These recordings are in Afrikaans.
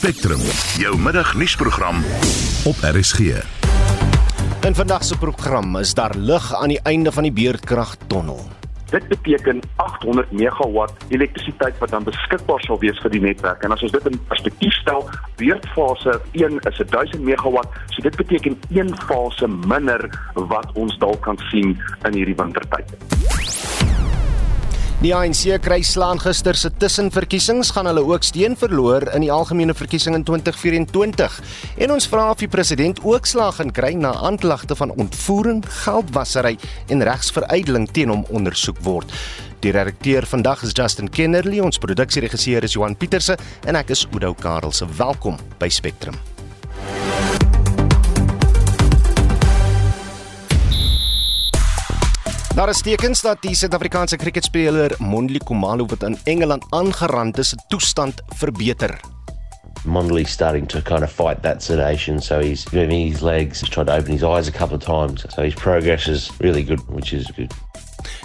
Spectrum, jou middagnuusprogram op RSG. In vandag se program is daar lig aan die einde van die Beerdkragtonnel. Dit beteken 800 megawatt elektrisiteit wat dan beskikbaar sal wees vir die netwerk. En as ons dit in perspektief stel, beurtfase 1 is 1000 megawatt, so dit beteken een fase minder wat ons dalk kan sien in hierdie wintertyd. Die ANC kry slaan gister se tussenverkiesings gaan hulle ook steen verloor in die algemene verkiesing in 2024. En ons vra of die president ook slag gaan kry na aanklagte van ontvoering, geldwasery en regsveruideling teen hom ondersoek word. Die redakteur vandag is Justin Kennerly, ons produksieregisseur is Johan Pieterse en ek is Udo Karelse. Welkom by Spectrum. Daar is tekens dat die Suid-Afrikaanse kriketspeler Mondli Khumalo wat in Engeland aangerand is, se toestand verbeter. Mondley starting to kind of fight that sedation, so he's moving his legs, he's tried to open his eyes a couple of times, so his progress is really good, which is good.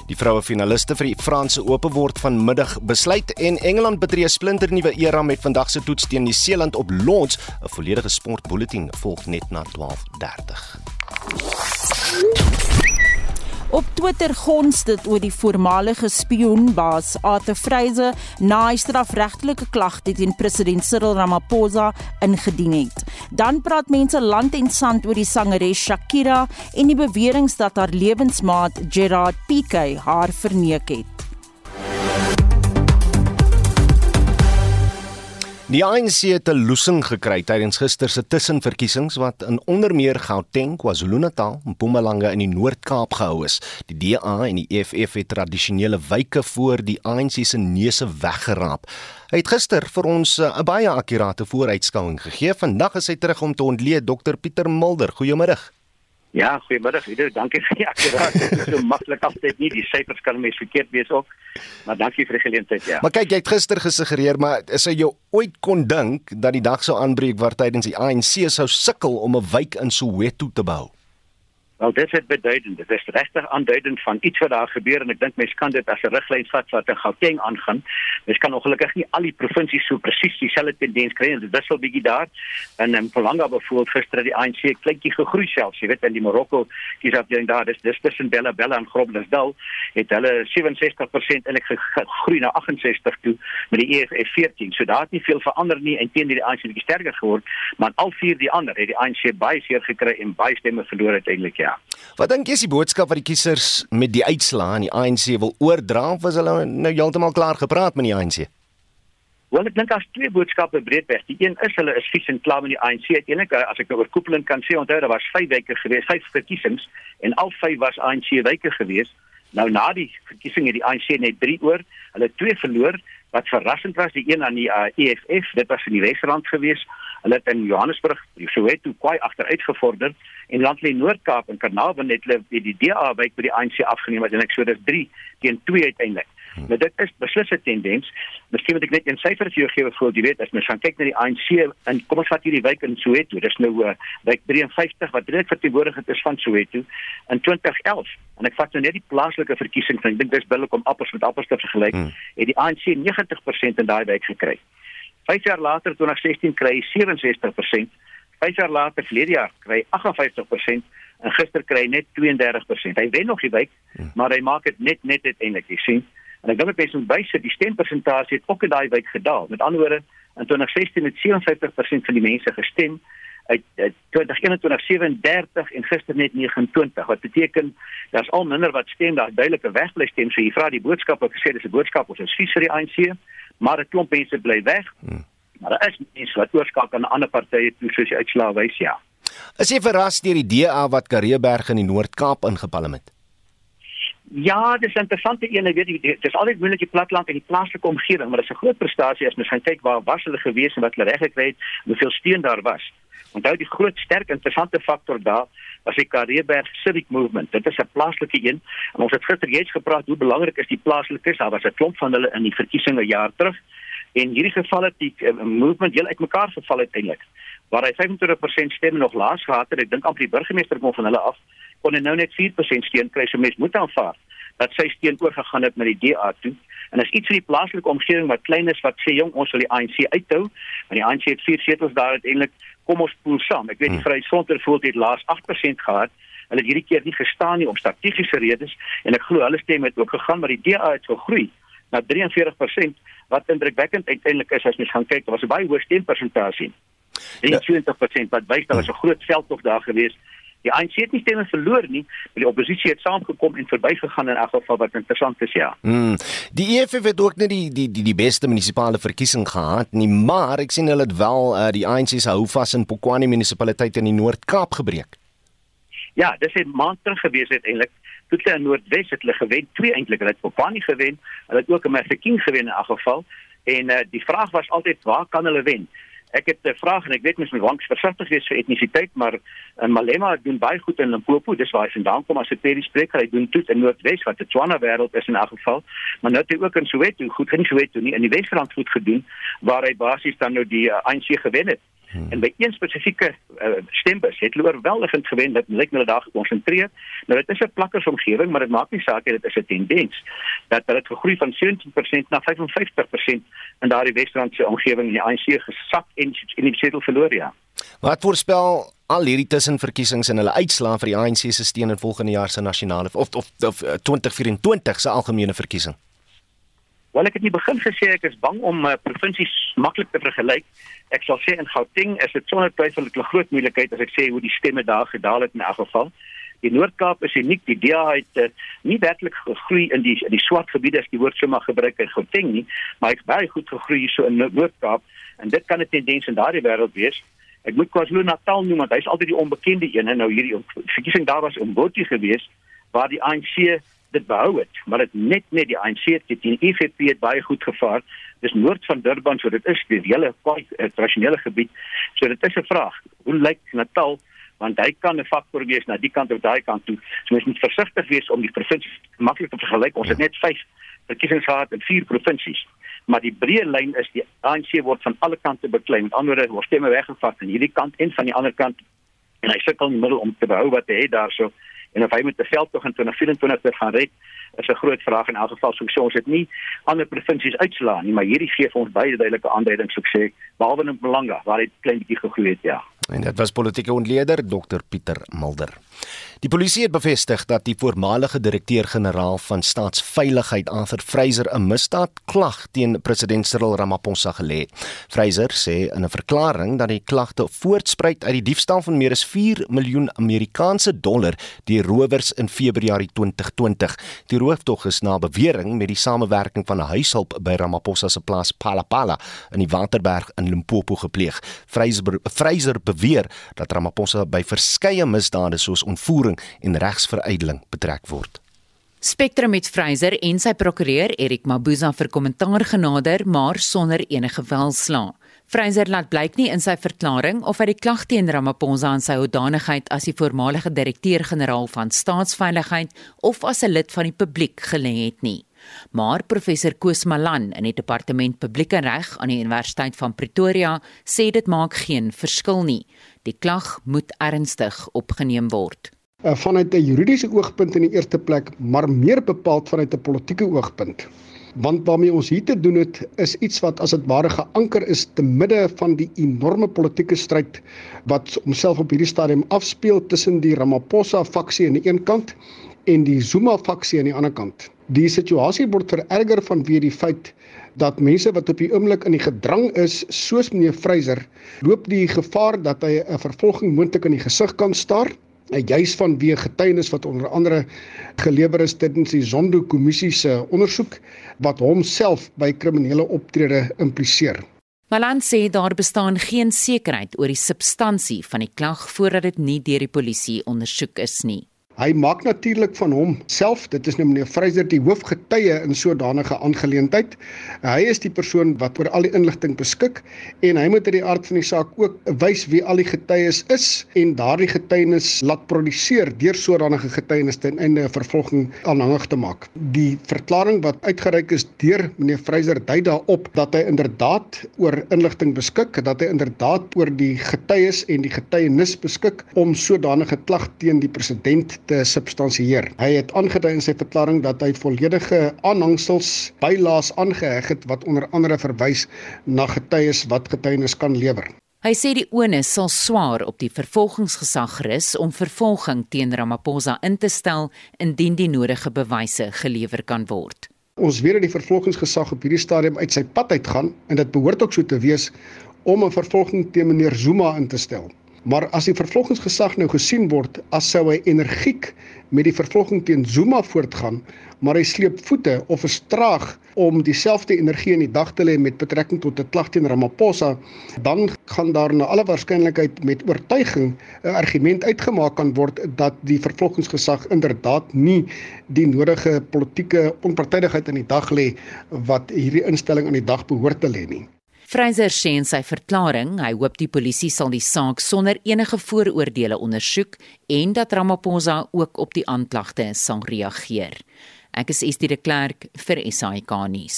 Die vroue finaliste vir die Franse Ope word vanmiddag besluit en Engeland betree 'n splinternuwe era met vandag se toets teen Nieu-Seeland op Lords. 'n Volledige sportbulletin volg net na 12:30. Op Twitter gons dit oor die voormalige spionbaas Arthur Fraser na hy strafregtelike klagte teen president Cyril Ramaphosa ingedien het. Dan praat mense land en sand oor die sangeres Shakira en die beweringe dat haar lewensmaat Gerard Piqué haar verneek het. Die ANC het 'n loosing gekry tydens gister se tussenverkiesings wat in onder meer Gauteng, KwaZulu-Natal en Mpumalanga in die Noord-Kaap gehou is. Die DA en die EFF het tradisionele wyke voor die ANC se neuse weggeraap. Hy het gister vir ons 'n baie akkurate vooruitskouing gegee. Vandag is hy terug om te ontleed Dr Pieter Mulder. Goeiemôre. Ja, goeiemiddag. Ieder dankie vir die akkuraat. Dit is so maklik altyd nie die syfers kan mens verkeerd wees ook. Maar dankie vir die geleentheid, ja. Maar kyk, jy het gister gesuggereer, maar as jy ooit kon dink dat die dag sou aanbreek waar tydens die ANC sou sukkel om 'n wijk in Soweto te bou. Wel dit is beduidend. Dit is regtig aanduidend van iets wat daar gebeur en ek dink mense kan dit as 'n riglyn vat wat in Gauteng aangaan. Mens kan ongelukkig nie al die provinsies so presies dieselfde tendens kry en dit wissel bietjie daar. En in Polanga byvoorbeeld gister die ANC kleintjie gegroei selfs, jy weet in die Marokko kies afdeling daar, dis dis tussen Bella Bella en Groblersdal het hulle 67% eintlik gegroei na 68 toe met die EFF 14. So daar het nie veel verander nie en teen die ANC bietjie sterker geword, maar al vier die ander het die ANC baie seer gekry en baie stemme verloor uiteindelik. Ja. Wat dink jy is die boodskap wat die kiesers met die uitslae aan die ANC wil oordra of was hulle nou heeltemal klaar gepraat met die ANC? Wel ek dink daar's twee boodskappe breedweg. Die een is hulle is vies en klaar met die ANC. Uiteindelik as ek nou oorkoepelend kan sê, onthou daar was 5 weke gewees, 5 verkiesings en al 5 was ANC weke gewees. Nou na die verkiesing het die ANC net 3 oor. Hulle twee verloor wat verrassend was, die een aan die uh, EFF, dit was in die Wesrand geweest. Hulle het in Johannesburg, Soweto kwai agteruit gevorder en Landley Noord-Kaap en Carnarvon het hulle die DA wyk by die ANC afgeneem wat eintlik so dis 3 teen 2 uiteindelik. Hmm. Maar dit is beslis 'n tendens. Miskien moet ek net een syfer vir jou gee voor jy weet as mens gaan kyk na die ANC en kom ons vat hierdie wyk in Soweto. Dis nou uh, wyk 53 wat reeds verteenwoordig is van Soweto in 2011. En ek vat nou net die plaaslike verkiesing van ek dink dis billik om appels met appels te vergelyk. Hmm. Het die ANC 90% in daai wyk gekry. 5 jaar later 2016 kry hy 67%. 5 jaar later verlede jaar kry hy 58% en gister kry hy net 32%. Hy wen nog die week, hmm. maar hy maak dit net net uiteindelik, jy sien. En ek dink dit is moet bysit die stempersentasie het ook in daai week gedaal. Met ander woorde, in 2016 het 57% van die mense gestem uit 2021 37 en gister net 29 wat beteken daar's al minder wat stem daar duidelike wegbly stem so jy vra die boodskap wat gesê dis 'n boodskap ons is vies vir die ANC maar 'n klomp mense bly weg hmm. maar daar is mense wat oorskakel na ander partye toe soos die uitslaa wys ja Is jy verras deur die DA wat Karreeberg in die Noord-Kaap ingepalem het Ja, dis 'n interessante een, weet jy, dit is altyd moeilik die platland en die plaaslike omgewing, maar dit is 'n groot prestasie as mens gaan kyk waar was hulle gewees en wat hulle reg gekry het, hoeveel steun daar was. Onthou die groot sterk interessante faktor daar was die Karreeberg Civic Movement. Dit is 'n plaaslike een. En ons het gister reeds gepraat hoe belangrik is die plaaslikes. Daar was 'n klomp van hulle in die verkiesing 'n jaar terug. En hierdie geval het die uh, movement heel uitmekaar geval uiteindelik. Waar hy 25% stemme nog laas gehad het, ek dink amper die burgemeester kom van hulle af, kon hy nou net 4% steun kry. So mense moet aanvaar dat sy steun oorgegaan het na die DA toe. En as iets vir die plaaslike omgewing wat klein is wat sê jong ons wil die ANC uithou, want die ANC het vier setels daar uiteindelik kom ons pool saam. Ek weet die hmm. Vryheidsfront het laas 8% gehad. Hulle het hierdie keer nie gestaan nie om strategiese redes en ek glo hulle stem het ook gegaan maar die DA het gegroei na 43% wat indrukwekkend uiteindelik is as mens gaan kyk, was 'n baie hoë stempersentasie. 23% wat wys daar was 'n groot veldtog daar gewees. Die ANC het nie stemme verloor nie, maar die oppositie het saamgekom en verbygegaan in elk geval wat interessant is ja. Mm. Die EFF het ook net die die die die beste munisipale verkiesing gehad nie, maar ek sien hulle het wel uh, die ANC se hou vas in Pokwani munisipaliteit in die Noord-Kaap gebreek. Ja, dis 'n maand terug gewees uiteindelik. Toe hulle in Noordwes het hulle gewen, twee eintlik, hulle het Popani gewen, hulle het ook 'n Mafeking gewen in 'n geval. En uh, die vraag was altyd waar kan hulle wen? Ek het 'n vraag en ek weet mens moet langs versigtig wees vir etnisiteit, maar in Malema doen baie goed in Limpopo, dis waar hy vandaan kom as 'n Peri spreker. Hy doen dit in Noordwes wat 'n Tswana wêreld is in 'n geval, maar nou het hy ook in Soweto goed in Soweto nie in die Wesrand goed gedoen waar hy basies dan nou die uh, ANC gewen het. Hmm. En by een spesifieke uh, stembus het hulle oorweldigend gewen dat lyk hulle daar gekonsentreer. Nou dit is 'n plakkersomgewing, maar dit maak nie saak dit is 'n tendens dat hulle het gegroei van 17% na 55% in daardie Wesrandse omgewing in die ANC gesak en in die setel verloor ja. Wat voorspel al hierdie tussenverkiesings en hulle uitslae vir die ANC se steun in volgende jaar se nasionale of of, of 2024 se algemene verkiesing? Wel ek het nie begin gesê ek is bang om uh, provinsies maklik te vergelyk. Ek sal sê in Gauteng is dit sonder twyfel 'n groot moeilikheid as ek sê hoe die stemme daar gedaal het in elk geval. Die Noord-Kaap is uniek. Die DA het uh, nie werklik gegroei in die in die swart gebiede as die woord sou mag gebruik in Gauteng nie, maar hy het baie goed gegroei so in Noord-Kaap en dit kan 'n tendens in daardie wêreld wees. Ek moet KwaZulu-Natal noem want hy's altyd die onbekende een en nou hierdie verkiesing daar was in Botti geweest waar die ANC dit behou het, maar dit net net die ANC het die IFP het baie goed gevaar. Dis noord van Durban, so dit is die hele kwai eh, tradisionele gebied. So dit is 'n vraag. Hoe lyk Natal? Want hy kan 'n faktor wees na die kant of daai kant toe. So mens moet versigtig wees om die provinsies maklik te vergelyk. Ons het net 5 verkiesings gehad in 4 provinsies. Maar die breë lyn is die ANC word van alle kante beklei. Met ander woorde, word stemme weggevat aan hierdie kant en van die ander kant. En hy sukkel in die middel om te behou wat hy het daarso en of hy met 'n veldtog in 2024 te gaan red is 'n groot vraag in elk geval so ons het nie ander provinsies uitslaan nie maar hierdie gee vir ons baie duidelike ek sê behalwe in Belanga waar dit klein bietjie gegroei het ja En dit was politieke ontleder Dr Pieter Mulder. Die polisie het bevestig dat die voormalige direkteur-generaal van staatsveiligheid Arthur Fraser 'n misdaadklag teen president Cyril Ramaphosa gelê het. Fraser sê in 'n verklaring dat die klagte voortspruit uit die diefstal van meer as 4 miljoen Amerikaanse dollar deur rowers in Februarie 2020. Die rooftog is na bewering met die samewerking van 'n huishulp by Ramaphosa se plaas Palapala in die Waterberg in Limpopo gepleeg. Fraser Fraser beweer dat Ramaphosa by verskeie misdade soos ontvoering en regsveruideling betrek word. Spectrum met Fraser en sy prokureur Erik Mabuza vir kommentaar genader, maar sonder enige welslaa. Fraser laat blyk nie in sy verklaring of hy die klag teen Ramaphosa aan sy hoedanigheid as die voormalige direkteur-generaal van staatsveiligheid of as 'n lid van die publiek gelê het nie. Maar professor Koos Malan in die departement publieke reg aan die Universiteit van Pretoria sê dit maak geen verskil nie. Die klag moet ernstig opgeneem word. Uh, vanuit 'n juridiese oogpunt in die eerste plek, maar meer bepaald vanuit 'n politieke oogpunt. Want waarmee ons hier te doen het, is iets wat as dit ware geanker is te midde van die enorme politieke stryd wat homself op hierdie stadium afspeel tussen die Ramaphosa faksie aan die een kant en die Zuma faksie aan die ander kant. Die situasie word vererger vanweë die feit dat mense wat op die oomblik in die gedrang is, soos meneer Freyser, loop die gevaar dat hy 'n vervolging moontlik in die gesig kan staar, juis vanweë getuienis wat onder andere gelewer is tydens die Zondo kommissie se ondersoek wat homself by kriminele optrede impliseer. Malan sê daar bestaan geen sekerheid oor die substansie van die klag voordat dit nie deur die polisie ondersoek is nie. Hy maak natuurlik van hom self, dit is nou meneer Freyser die hoofgetuie in sodanige aangeleentheid. Hy is die persoon wat oor al die inligting beskik en hy moet uit die aard van die saak ook wys wie al die getuies is en daardie getuienis laat produseer deur sodanige getuienis ten einde 'n vervolging aanhangig te maak. Die verklaring wat uitgereik is deur meneer Freyser dui daarop dat hy inderdaad oor inligting beskik, dat hy inderdaad oor die getuies en die getuienis beskik om sodanige klag teen die president te substansieer. Hy het aangedui in sy verklaring dat hy volledige aanhangsels bylaas aangeheg het wat onder andere verwys na getuies wat getuienis kan lewer. Hy sê die onus sal swaar op die vervolgingsgesag rus om vervolging teen Ramaphosa in te stel indien die nodige bewyse gelewer kan word. Ons weet dat die vervolgingsgesag op hierdie stadium uit sy pad uitgaan en dit behoort ook so te wees om 'n vervolging teen meneer Zuma in te stel. Maar as die vervolgingsgesag nou gesien word as sou hy energiek met die vervolging teen Zuma voortgaan, maar hy sleep voete of is traag om dieselfde energie in die dag te lê met betrekking tot 'n klag teen Ramaphosa, dan gaan daar na alle waarskynlikheid met oortuiging 'n argument uitgemaak kan word dat die vervolgingsgesag inderdaad nie die nodige politieke onpartydigheid in die dag lê wat hierdie instelling aan die dag behoort te lê nie. Fraser sê in sy verklaring hy hoop die polisie sal die saak sonder enige vooroordeele ondersoek en dat Ramaphosa ook op die aanklagte sal reageer. Ek is Estie de Klerk vir SAK nuus.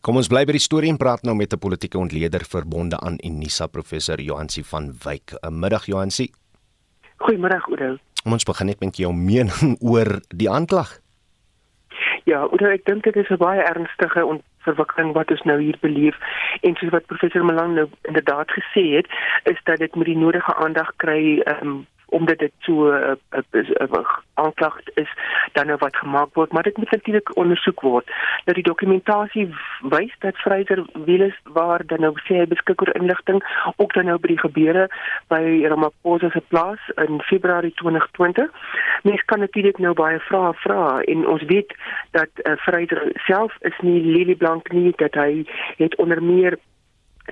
Kom ons bly by die storie en praat nou met 'n politieke ontleder verbonde aan Unisa professor Johansi van Wyk. 'n Middag Johansi. Goeiemôre Oudo. Ons begin net met jou mening oor die aanklag. Ja, Oudo, ek dink dit is 'n baie ernstige verwikkeling wat ons nou hier beleef. En soos wat professor Malang nou inderdaad gesê het is dat dit met die nodige aandag kry um, omdat dit so 'n uh, uh, uh, uh, aanklag is dan nou wat gemaak word. Maar dit moet natuurlik ondersoek word. Dat die dokumentasie wys dat Freyser Wieles waar dan nou sê hy beskik oor inligting ook dan nou by die gebeure by Ramaphosa se plaas in Februarie 2020 mens kan natuurlik nou baie vrae vra en ons weet dat uh, Freyser self is nie lelieblank nie dat hy het onder meer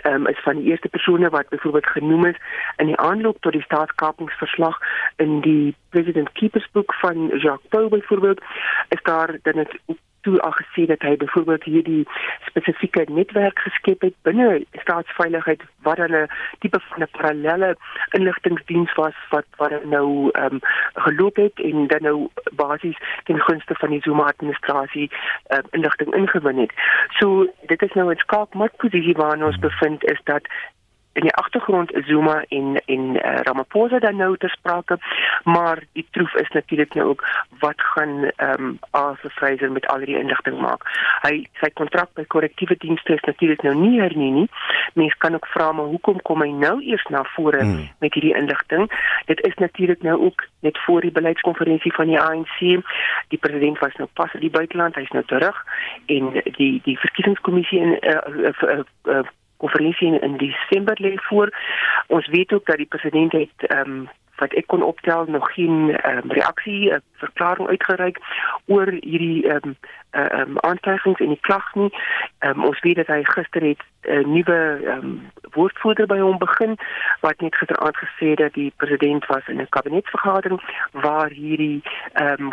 um, is van die eerste persone wat byvoorbeeld genoem is in die aanloop tot die staatskapingsverslag. In die president keepers boek van Jacques Pau byvoorbeeld is daar dan het toe al gesê dat hy byvoorbeeld hierdie spesifieke netwerk geskep het binne staatsveiligheid wat dan 'n tipe van 'n parallelle inligtingdiens was wat wat nou ehm um, geloop het en dan nou basies ten gunste van die Zuma administrasie um, inligting ingewin het. So dit is nou 'n skaakmat posisie waarin ons bevind is dat in die agtergrond Zuma en en uh, Ramaphosa dan nou te sprake maar die troef is natuurlik nou ook wat gaan ehm um, Arthur Fraser met al die inligting maak. Hy sy kontrak by korrektiewe dienste is natuurlik nou nie hernie nie. Mense kan ook vra maar hoekom kom hy nou eers na vore hmm. met hierdie inligting? Dit is natuurlik nou ook net voor die beleidskonferensie van die ANC. Die president was nou pas in die buiteland, hy's nou terug en die die verkiesingskommissie in uh, uh, uh, uh, konferensie in, in Desember lê voor. Ons weet ook dat die president het ehm um, wat ek kon optel nog geen um, reaksie 'n verklaring uitgereik oor hierdie ehm um, ehm um, aantuigings en die klag nie. Ehm um, ons weet dat hy gister het 'n uh, nuwe ehm um, woordvoerder by hom begin wat net gisteraand gesê dat die president was in 'n kabinetsvergadering waar hierdie ehm um,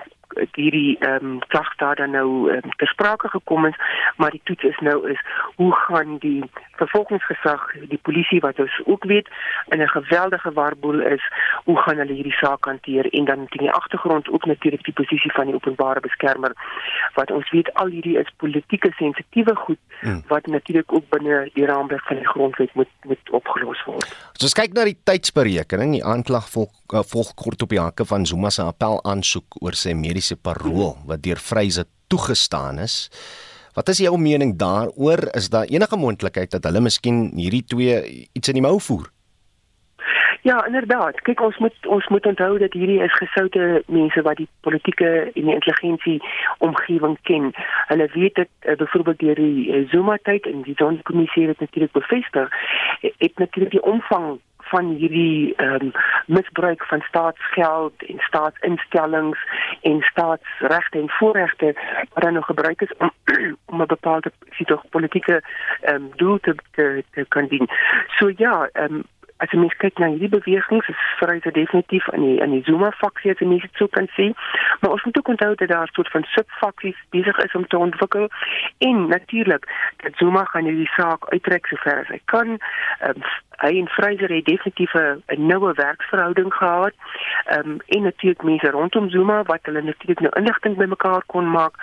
hierdie ehm um, klag daar dan nou um, ter sprake gekom het, maar die toets is nou is hoe gaan die vervolgingsgesag, die polisie wat ons ook weet in 'n geweldige warboel is, hoe gaan hulle hierdie saak hanteer en dan in die agtergrond ook natuurlik die posisie van die openbare beskermer wat ons weet al hierdie is politieke sensitiewe goed hmm. wat natuurlik ook binne die raamwerk van die grondwet moet moet opgelos word. As ons kyk na die tydsberekening, die aanklag volg, uh, volg kort op die hakke van Zuma se appel aansoek oor sy mediese parol wat deur Vryse toegestaan is. Wat is jou mening daaroor? Is daar enige moontlikheid dat hulle miskien hierdie twee iets in die mou voer? Ja, inderdaad. Kyk, ons moet ons moet onthou dat hierdie is gesoute mense wat die politieke en die intelligensie omgewing ken. Hulle weet dit uh, byvoorbeeld deur die uh, Zuma tyd en die Zondo-kommissie het natuurlik bevestig, het natuurlik die omvang van hierdie ehm um, misbruik van staatsgeld en staatsinstellings en staatsregte en voorregte wat dan nog gebruik is om om 'n bepaalde sitog politieke ehm um, doel te te, te kan dien. So ja, ehm um, as jy mens kyk na hierdie bewegings is Vryse definitief in die in die Zuma faksie as jy mens dit so kan sien maar ons moet ook onthou dat daar 'n soort van subfaksies besig is om te ontwikkel. En natuurlik dat Zuma gaan hierdie saak uittrek sover as hy kan. Um, hy en Vryse het definitief 'n noue werksverhouding gehad. Um, en natuurlik mense rondom Zuma wat hulle natuurlik nou inligting bymekaar kon maak.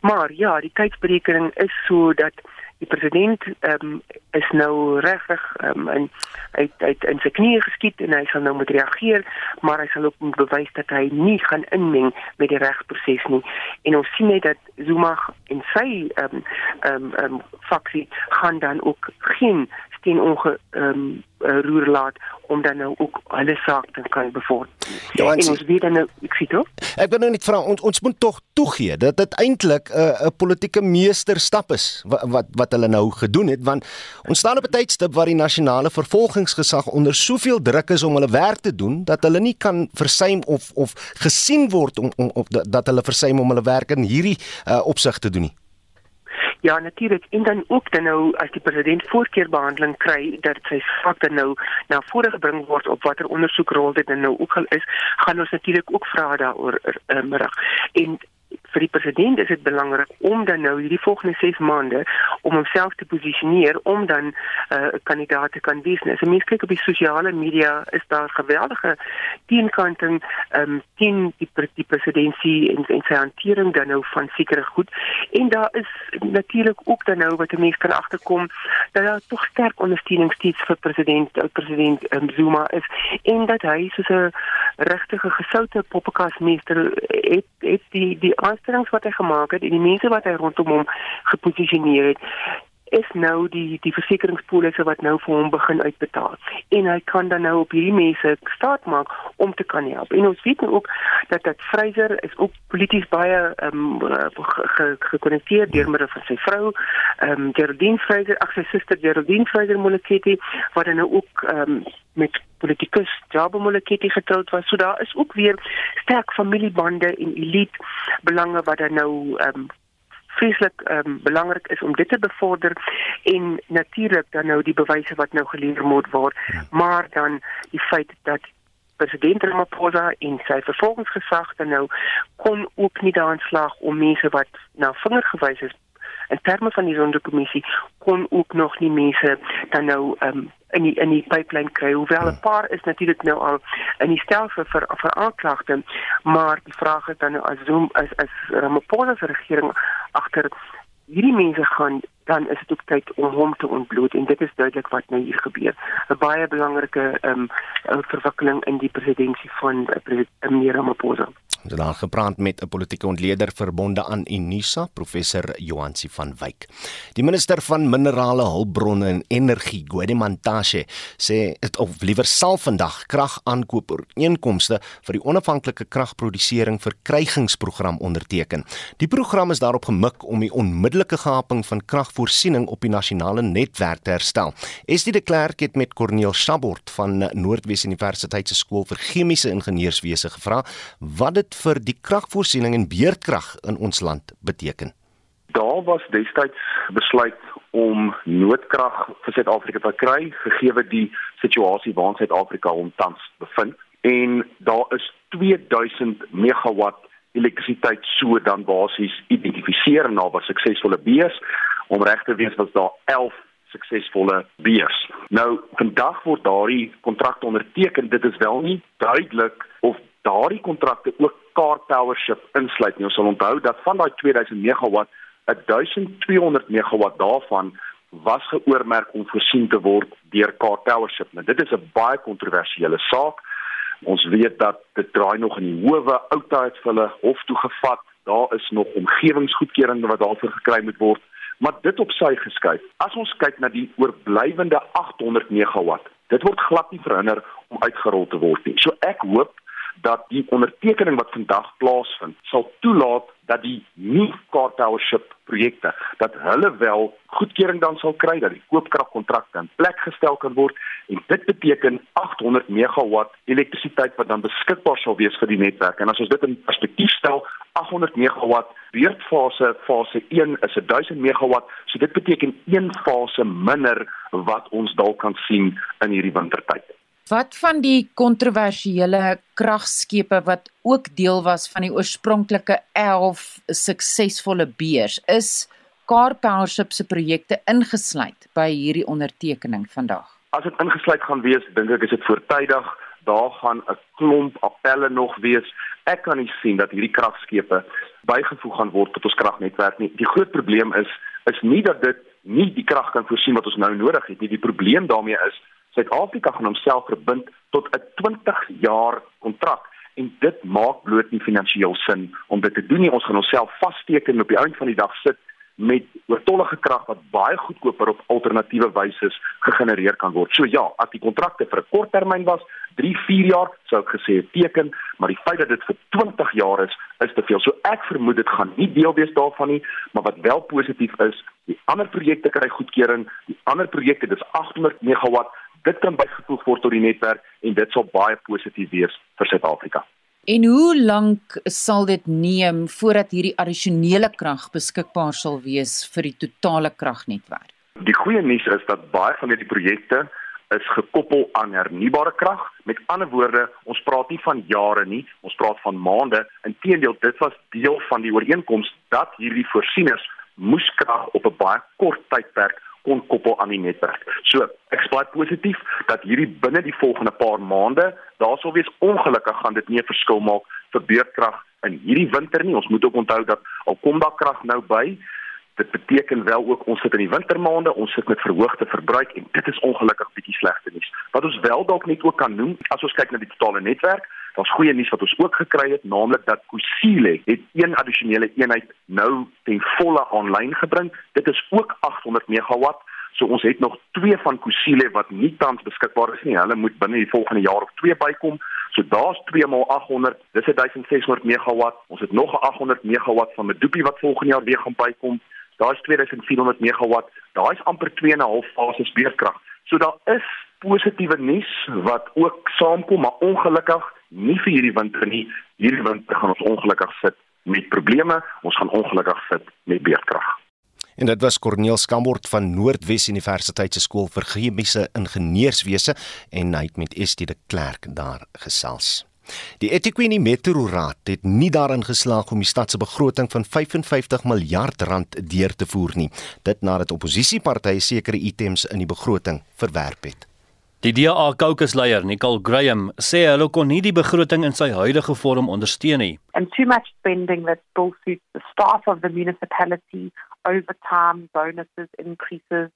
Maar ja die tydsberekening is so dat die president um, is nou regtig um, in hy het in sy knieë geskiet en hy sal nou moet reageer, maar hy sal ook moet bewys dat hy nie gaan inmeng met die regsproses nie. En ons sien net dat Zuma en sy ehm um, ehm um, um, faksie gaan dan ook geen steen onge ehm um, roer laat om dan nou ook hulle saak te kan bevorder. Ja, en ons weet dan nou, ek sê toe. Ek wil nou net vra ons ons moet tog toegee dat dit eintlik 'n uh, 'n politieke meesterstap is wat, wat wat hulle nou gedoen het want ons staan op 'n tydstip waar die nasionale vervolgingsgesag onder soveel druk is om hulle werk te doen dat hulle nie kan versuim of of gesien word om, om op dat hulle versuim om hulle werk in hierdie uh, opsig te doen nie. Ja, natuurlik. En dan ook dan nou as die president voorkeurbehandeling kry dat sy saak dan nou na vore gebring word op watter ondersoekrol dit nou ook al is, gaan ons natuurlik ook vra daaroor uh, middag. En vir die president is dit belangrik om dan nou hierdie volgende 6 maande om homself te posisioneer om dan 'n uh, kandidaat te kan wees. As mens kyk op die sosiale media is daar geweldige teenkanting ehm um, teen die, die presidentsie en, en sy hantering dan nou van sekere goed. En daar is natuurlik ook dan nou wat mense kan agterkom dat daar tog sterk ondersteuning steeds vir president ou president um, Zuma is en dat hy soos 'n regtige gesoute poppekasmeester het het die die aanstellings wat hy gemaak het en die mense wat hy rondom hom geposisioneer het is nou die die versekeringspolisse wat nou vir hom begin uitbetaal. En hy kan dan nou op hierdie mense staat maak om te kan help. En ons weet nou ook dat dat Fraser is ook polities baie ehm um, gekonnekteer ge, ge, deur middel van sy vrou ehm um, Geraldine Fraser. Ag sy suster Geraldine Fraser Moleketi wat dan nou ook ehm um, met politikus Jabo Moleketi getroud was. So daar is ook weer sterk familiebande en elite belange wat dan nou ehm um, vreeslik um, belangrik is om dit te bevorder en natuurlik dan nou die bewyse wat nou gelewer moet word ja. maar dan die feit dat president Ramaphosa en sy vervolgingsgesag dan nou kon ook nie daan slag om mense wat na vinger gewys is in terme van die sonderkommissie kon ook nog nie mense dan nou um, in die in die pipeline kry hoewel 'n ja. paar is natuurlik nou al in die stelsel vir vir aanklagte maar die vraag is dan nou as Zoom as as Ramaphosa se regering agter hierdie mense gaan dan is dit ook tyd om hom te ontbloot en dit is duidelik wat nou hier gebeur 'n baie belangrike ehm um, verwikkeling in die presidentskap van uh, president Ramaphosa Ons het daar gepraat met 'n politieke ontleder verbonde aan Unisa, professor Johansi van Wyk. Die minister van Minerale Hulpbronne en Energie, Gwedimantashe, sê dit of liewer sal vandag kragaankoop ooreenkomste vir die onafhanklike kragprodusering verkrygingsprogram onderteken. Die program is daarop gemik om die onmiddellike gaping van kragvoorsiening op die nasionale netwerk te herstel. Estie de Klerk het met Corneel Sabort van Noordwes Universiteit se skool vir chemiese ingenieurswese gevra wat dit vir die kragvoorsiening en beurtkrag in ons land beteken? Daar was destyds besluit om noodkrag vir Suid-Afrika te kry gegee die situasie waarin Suid-Afrika hom tans bevind en daar is 2000 megawatt elektrisiteit so dan basies identifiseer en daar was suksesvolle bees om reg te wees was daar 11 suksesvolle bees. Nou vandag word daardie kontrak onderteken. Dit is wel nie duidelik of daardie kontrakte ook Car Powership insluit nie. Ons sal onthou dat van daai 2000 megawatt, 1200 megawatt daarvan was geoormerk om voorsien te word deur Car Powership. Nou dit is 'n baie kontroversiële saak. Ons weet dat dit draai nog in die howe, Outa het hulle hof toe gevat. Daar is nog omgewingsgoedkeuring wat daarvoor gekry moet word, maar dit op sy geskuif. As ons kyk na die oorblywende 800 megawatt, dit word glad nie verhinder om uitgerol te word nie. So ek hoop dat die ondertekening wat vandag plaasvind sal toelaat dat die nie cartelship projekte dat hulle wel goedkeuring dan sal kry dat die koopkragkontrakte in plek gestel kan word en dit beteken 800 megawatt elektrisiteit wat dan beskikbaar sal wees vir die netwerk. En as ons dit in perspektief stel 800 megawatt beurtfase fase 1 is 1000 megawatt so dit beteken een fase minder wat ons dalk kan sien in hierdie wintertyd Wat van die kontroversiële kragskepe wat ook deel was van die oorspronklike 11 suksesvolle beers is Car Powership se projekte ingesluit by hierdie ondertekening vandag? As dit ingesluit gaan wees, dink ek is dit voortydig. Daar gaan 'n klomp appelle nog wees. Ek kan nie sien dat hierdie kragskepe bygevoeg gaan word tot ons kragnetwerk nie. Die groot probleem is is nie dat dit nie die krag kan voorsien wat ons nou nodig het nie. Die probleem daarmee is Suid-Afrika gaan homself verbind tot 'n 20 jaar kontrak en dit maak bloot nie finansiëel sin om dit te doen nie. Ons gaan onsself vassteek en op die einde van die dag sit met oortollige krag wat baie goedkoper op alternatiewe wyse gegenereer kan word. So ja, as die kontrakte vir 'n kort termyn was, 3, 4 jaar, sou ek gesê teken, maar die feit dat dit vir 20 jaar is, is te veel. So ek vermoed dit gaan nie deel wees daarvan nie, maar wat wel positief is, die ander projekte kry goedkeuring, die ander projekte, dis 800 megawatt, dit kan bygevoeg word tot die netwerk en dit sal baie positief wees vir Suid-Afrika. En hoe lank sal dit neem voordat hierdie addisionele krag beskikbaar sal wees vir die totale kragnetwerk? Die goeie nuus is dat baie van hierdie projekte is gekoppel aan hernubare krag. Met ander woorde, ons praat nie van jare nie, ons praat van maande. Inteendeel, dit was deel van die ooreenkoms dat hierdie voorsieners moes krag op 'n baie kort tydperk kon koppel aan die netwerk. So, ek spreek positief dat hierdie binne die volgende paar maande, daar sou wees ongelukkig gaan dit nie 'n verskil maak vir beurtkrag in hierdie winter nie. Ons moet ook onthou dat al kom daar krag nou by, dit beteken wel ook ons sit in die wintermaande, ons sit met verhoogde verbruik en dit is ongelukkig bietjie slegte nuus. Wat ons wel dalk net ook kan noem, as ons kyk na die totale netwerk, daar's goeie nuus wat ons ook gekry het, naamlik dat Kusile het een addisionele eenheid nou ten volle aanlyn gebring. Dit is ook 800 megawatt. So ons het nog twee van Kusile wat nie tans beskikbaar is nie. Hulle moet binne die volgende jaar of twee bykom. So daar's 2 maal 800, dis 1600 megawatt. Ons het nog 'n 800 megawatt van Medupi wat volgende jaar weer gaan bykom. Daar's 2400 megawatt. Daar's amper 2 en 'n half fases beurtkrag. So daar is positiewe nuus wat ook saamkom, maar ongelukkig nie vir hierdie winter nie. Hierdie winter gaan ons ongelukkig sit met probleme. Ons gaan ongelukkig sit met beerdkrag. En dit was Corneel Skambort van Noordwes Universiteit se skool vir chemiese ingenieurswese en hy het met Estie de Klerk daar gesels. Die eThekwini Metroraad het nie daarin geslaag om die stad se begroting van 55 miljard rand deur te voer nie, dit nadat oppositiepartye sekere items in die begroting verwerp het. Die DA caucusleier, Nicole Graham, sê hulle kon nie die begroting in sy huidige vorm ondersteun nie. And too much spending that still suits the staff of the municipality, overtime bonuses increases,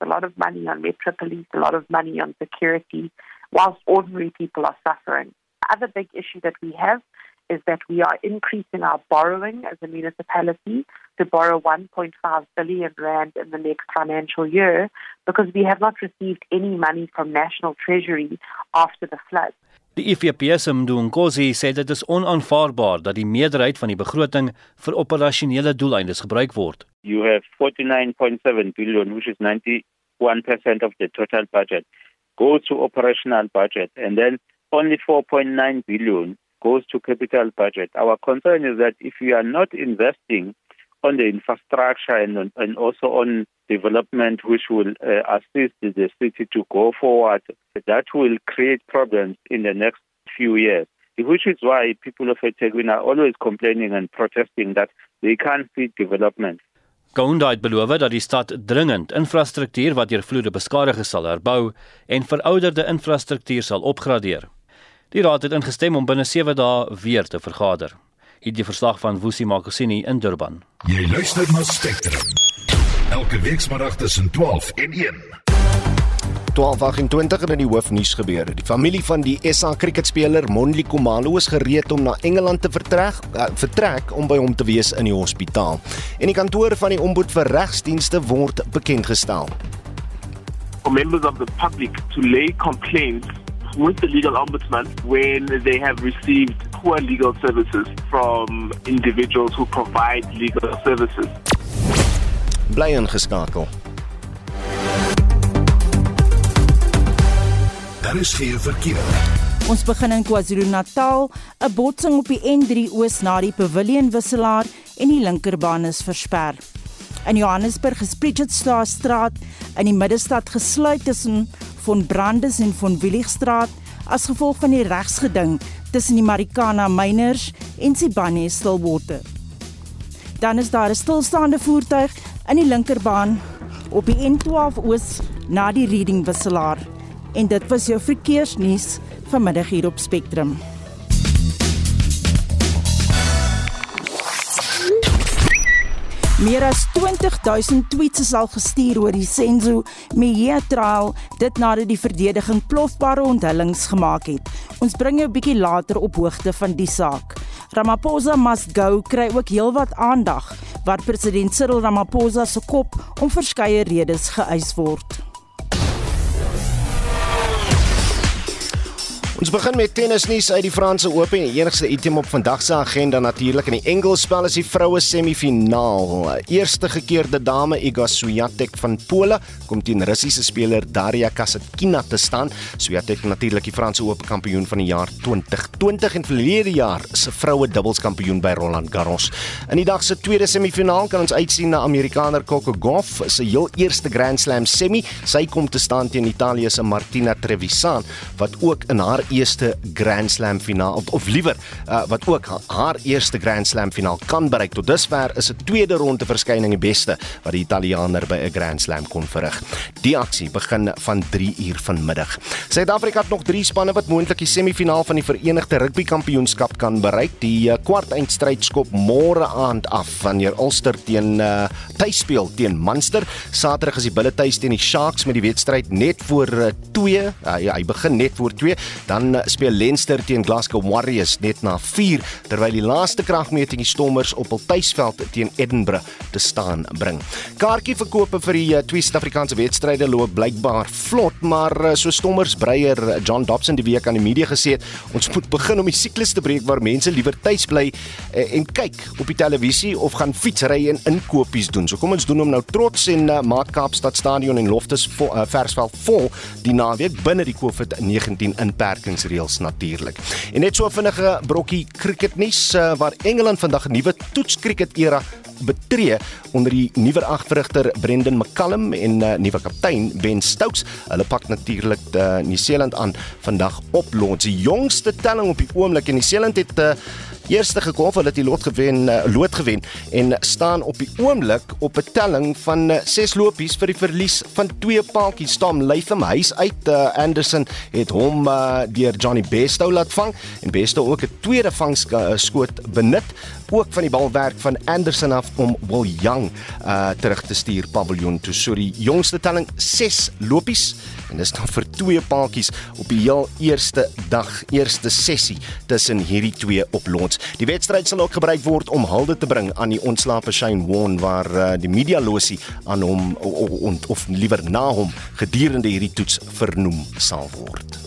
a lot of money on metro police, a lot of money on security, whilst ordinary people are suffering. Other big issue that we have is that we are increasing our borrowing as a municipality to borrow 1.5 billion rand in the next financial year because we have not received any money from national treasury after the flood. Die IFP se Mdunkosi sê dit is onaanvaarbaar dat die meerderheid van die begroting vir operasionele doeleindes gebruik word. You have 49.7 billion which is 91% of the total budget goes to operational budget and then only 4.9 billion goes to capital budget. Our concern is that if we are not investing on the infrastructure and, and also on development which will uh, assist the city to go forward, that will create problems in the next few years. Which is why people of eThekwini are always complaining and protesting that they can't see development. Gonda het beloof dat die stad dringend infrastruktuur wat deur vloede beskadig is sal herbou en verouderde infrastruktuur sal opgradeer. Die raad het ingestem om binne 7 dae weer te vergader. Hierdie verslag van Woesie Makosini in Durban. Jy luister na Spectrum. Elke week saterdag tussen 12 en 1. 12:28 in die hoofnuus gebeure. Die familie van die SA kriketspeler Monli Komalo is gereed om na Engeland te vertrek, uh, vertrek om by hom te wees in die hospitaal. En die kantoor van die ombud vir regsdienste word bekend gestel. For members of the public to lay complaints with the legal ombudsman when they have received poor legal services from individuals who provide legal services. Bly ingeskakel. Daar is geen verkeer. Ons begin in KwaZulu-Natal, 'n botsing op die N3 oos na die Pavilion wisselaar en die linkerbaan is versper. In Johannesburg is Pritchardstraat in die middestad gesluit tussen von Brandes en von Willigstraat as gevolg van die regsgeding tussen die Marikana Miners en Sibanye Stillwater. Dan is daar 'n stilstaande voertuig in die linkerbaan op die N12 oos na die Reading wisselaar. En dit was jou verkeersnuus vanmiddag hier op Spectrum. Meer as 20000 tweets is al gestuur oor die Senzo Mejia trial dit nadat die verdediging plofbare onthullings gemaak het. Ons bring jou 'n bietjie later op hoogte van die saak. Ramaphosa must go kry ook heelwat aandag waar president Cyril Ramaphosa se kop om verskeie redes geëis word. Ons begin met tennisnuus uit die Franse Ope en die enigste item op vandag se agenda natuurlik in die enkelspel is die vroue semifinaal. Eerste gekeerde dame Iga Swiatek van Pole kom teen Russiese speler Daria Kasatkina te staan. Swiatek natuurlik die Franse Ope kampioen van die jaar 2020 en verlede jaar se vroue dubbelskampioen by Roland Garros. In die dag se tweede semifinaal kan ons uitsien na Amerikaner Coco Gauff se heel eerste Grand Slam semi. Sy kom te staan teen Italië se Martina Trevisan wat ook in haar eerste Grand Slam finaal of, liewer uh, wat ook haar eerste Grand Slam finaal kan bereik. Tot dusver is 'n tweede ronde verskyning die beste wat die Italiaaner by 'n Grand Slam kon verrig. Die aksie begin van 3 uur vanmiddag. Suid-Afrika het nog 3 spanne wat moontlik die semifinaal van die Verenigde Rugby Kampioenskap kan bereik. Die uh, kwartfinale skop môre aand af wanneer Ulster teen uh, tuis speel teen Munster. Saterdag is die Bulle tuis teen die Sharks met die wedstryd net voor 2. Uh, uh, ja, hy begin net voor 2. Dan Dan eh, speel Leinster teen Glasgow Warriors net na 4 terwyl die laaste kragmeting die Stormers op hul tuisveld teen Edinburgh te staan bring. Kaartjieverkope vir die uh, twee Suid-Afrikaanse wedstryde loop blykbaar vlot, maar uh, so Stormers breier John Dobson die week aan die media gesê het, ons moet begin om die siklus te breek waar mense liewer tuis bly en kyk op die televisie of gaan fietsry en inkopies doen. So kom ons doen hom nou trots en uh, maak Kaapstad Stadion en Loftus vo, uh, Versveld vol die naweek binne die COVID-19 inperking beperkingsreëls natuurlik. En net so 'n vinnige brokkie cricketnuus uh, waar Engeland vandag 'n nuwe toetskriket era betree onder die nuwe agterrigter Brendan McCallum en uh, nuwe kaptein Ben Stokes. Hulle pak natuurlik uh, Nieu-Seeland aan vandag op Lords. Die jongste telling op die oomblik en Nieu-Seeland het uh, eerste gekom hulle het die lot gewen uh, lood gewen en staan op die oomblik op 'n telling van 6 uh, lopies vir die verlies van twee paaltjies Tom Latham huis uit uh, Anderson het hom uh, deur Johnny Bestow laat vang en Bestow ook 'n tweede vangskoot benut ook van die balwerk van Anderson af om Will Young uh, terug te stuur paviljoen toe so die jongste telling 6 lopies en dis nou vir twee paaltjies op die heel eerste dag, eerste sessie tussen hierdie twee op Lons. Die wedstryd sal ook gebruik word om hulde te bring aan die ontslape Shane Warne waar uh, die media losie aan hom of, of liewer na hom gedurende hierdie toets vernoem sal word.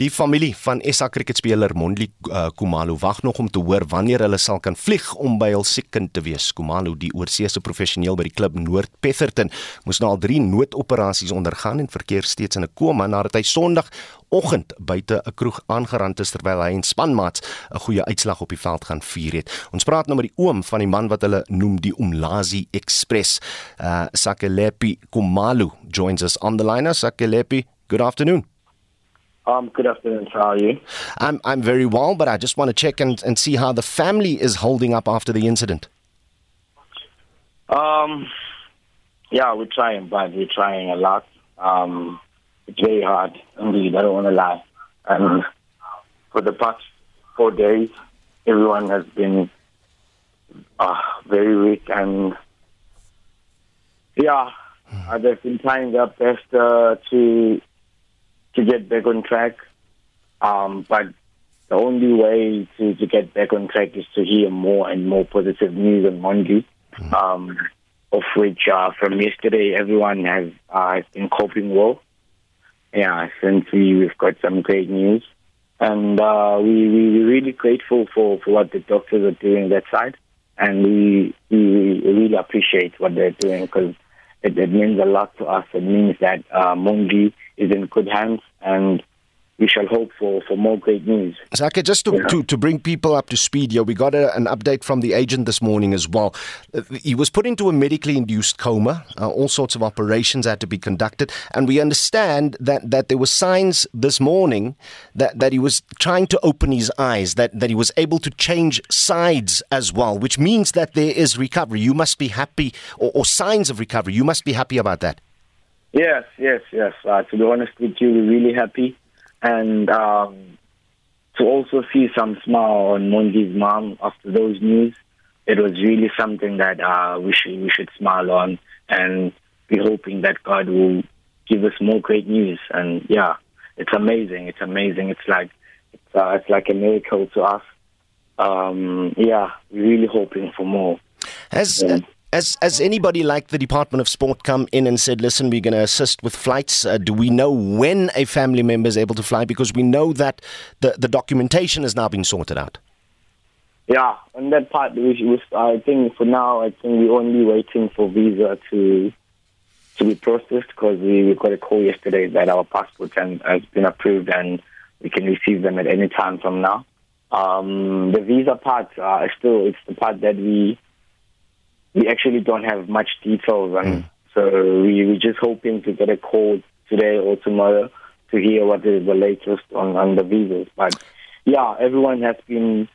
Die familie van SA kriketspeler Mondli uh, Kumalo wag nog om te hoor wanneer hulle sal kan vlieg om by hul siek kind te wees. Kumalo, die oorseese professioneel by die klub Noord Petherton, moes nou al 3 noodoperasies ondergaan en verkeer steeds in 'n koma nadat hy Sondag oggend buite 'n kroeg aangerand is terwyl hy en spanmaats 'n goeie uitslag op die veld gaan vier het. Ons praat nou met die oom van die man wat hulle noem die Umlazi Express. Uh Sakelepi Kumalo joins us on the line. Sakelepi, good afternoon. Um, good afternoon. How are you? I'm I'm very well, but I just want to check and, and see how the family is holding up after the incident. Um, yeah, we're trying, but we're trying a lot. Um, it's very hard, indeed. I don't want to lie. And for the past four days, everyone has been uh, very weak, and yeah, they've been trying their best uh, to to get back on track. Um, but the only way to, to get back on track is to hear more and more positive news on Monday, um, of which uh, from yesterday everyone has uh, has been coping well. Yeah, since we, we've got some great news. And uh, we, we, we're really grateful for, for what the doctors are doing that side. And we, we really appreciate what they're doing because it, it means a lot to us. It means that uh, Monday is in good hands and we shall hope for, for more great news. Zaka, just to, yeah. to, to bring people up to speed here, we got a, an update from the agent this morning as well. Uh, he was put into a medically induced coma. Uh, all sorts of operations had to be conducted. And we understand that, that there were signs this morning that, that he was trying to open his eyes, that, that he was able to change sides as well, which means that there is recovery. You must be happy, or, or signs of recovery. You must be happy about that. Yes, yes, yes. Uh, to be honest with you, we're really happy. And um, to also see some smile on Mondi's mom after those news, it was really something that uh, we should we should smile on and be hoping that God will give us more great news. And yeah, it's amazing. It's amazing. It's like it's uh, it's like a miracle to us. Um, yeah, we're really hoping for more. Has uh, has has anybody like the Department of Sport come in and said, "Listen, we're going to assist with flights"? Uh, do we know when a family member is able to fly? Because we know that the the documentation has now been sorted out. Yeah, on that part, we, we, I think for now, I think we're only waiting for visa to to be processed because we, we got a call yesterday that our passport has been approved and we can receive them at any time from now. Um, the visa part uh, is still it's the part that we we actually don't have much details on. Mm. So we we're just hoping to get a call today or tomorrow to hear what is the latest on, on the visas. But yeah, everyone has been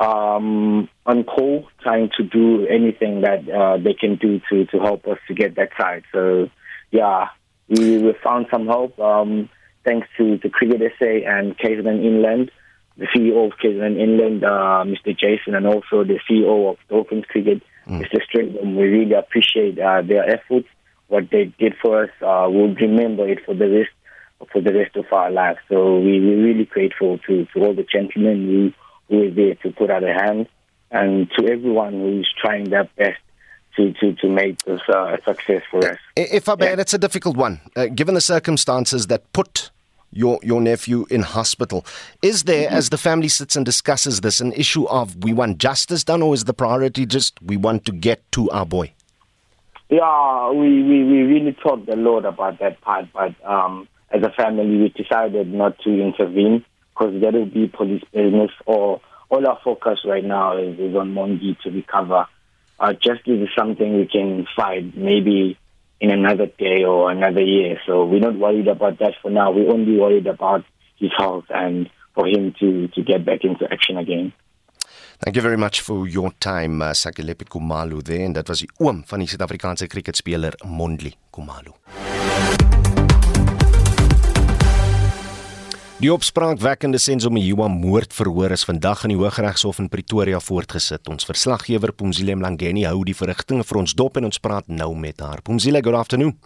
um, on call, trying to do anything that uh, they can do to, to help us to get that side. So, yeah, we, we found some help um, thanks to, to Cricket SA and KZN Inland, the CEO of KZN Inland, uh, Mr. Jason, and also the CEO of Dolphins Cricket, mm. Mr. Stringham. We really appreciate uh, their efforts, what they did for us. Uh, we'll remember it for the rest for the rest of our lives. So we, we're really grateful to, to all the gentlemen who who were there to put out a hand, and to everyone who's trying their best to, to, to make this uh, a success for us. If I may, yeah. it's a difficult one, uh, given the circumstances that put your your nephew in hospital. Is there, mm-hmm. as the family sits and discusses this, an issue of we want justice done, or is the priority just we want to get to our boy? Yeah, we, we, we really talked a lot about that part, but um, as a family, we decided not to intervene because that will be police business or all our focus right now is, is on Mondi to recover. Uh, justice is something we can fight maybe in another day or another year. So we're not worried about that for now. We're only worried about his health and for him to, to get back into action again. Thank you very much for your time, uh, Sakelepi Kumalu there. En dat was die oom van die Suid-Afrikaanse kriketspeler Mondli Kumalu. Die opspraakwekkende Senzomiwa moordverhoor is vandag in die Hooggeregshof in Pretoria voortgesit. Ons verslaggewer Pumzile Mlangeni hou die verrigtinge vir ons dop en ons praat nou met haar. Pumzile, good afternoon.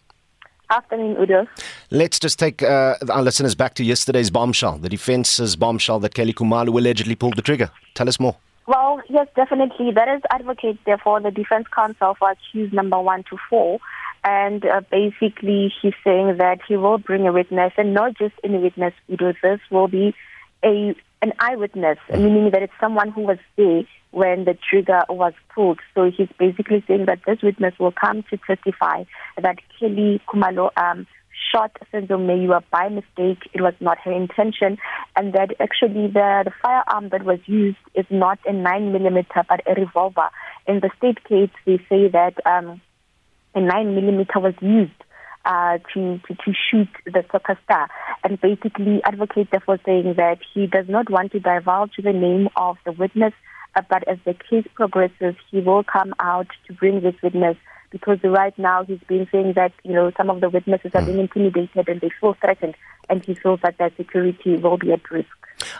Afternoon, Udo. Let's just take uh, our listeners back to yesterday's bombshell, the defense's bombshell that Kelly Kumalu allegedly pulled the trigger. Tell us more. Well, yes, definitely. That is advocate, therefore, the defense counsel for accused number one to four. And uh, basically he's saying that he will bring a witness, and not just any witness. This will be a an eyewitness, meaning that it's someone who was there when the trigger was pulled. So he's basically saying that this witness will come to testify that Kelly Kumalo um, shot Senzo Mayua by mistake. It was not her intention, and that actually the, the firearm that was used is not a nine millimeter but a revolver. In the state case, they say that. Um, a nine millimeter was used uh, to, to, to shoot the soccer star. And basically advocate therefore saying that he does not want to divulge the name of the witness, uh, but as the case progresses, he will come out to bring this witness because right now he's been saying that, you know, some of the witnesses are being intimidated and they feel threatened and he feels that their security will be at risk.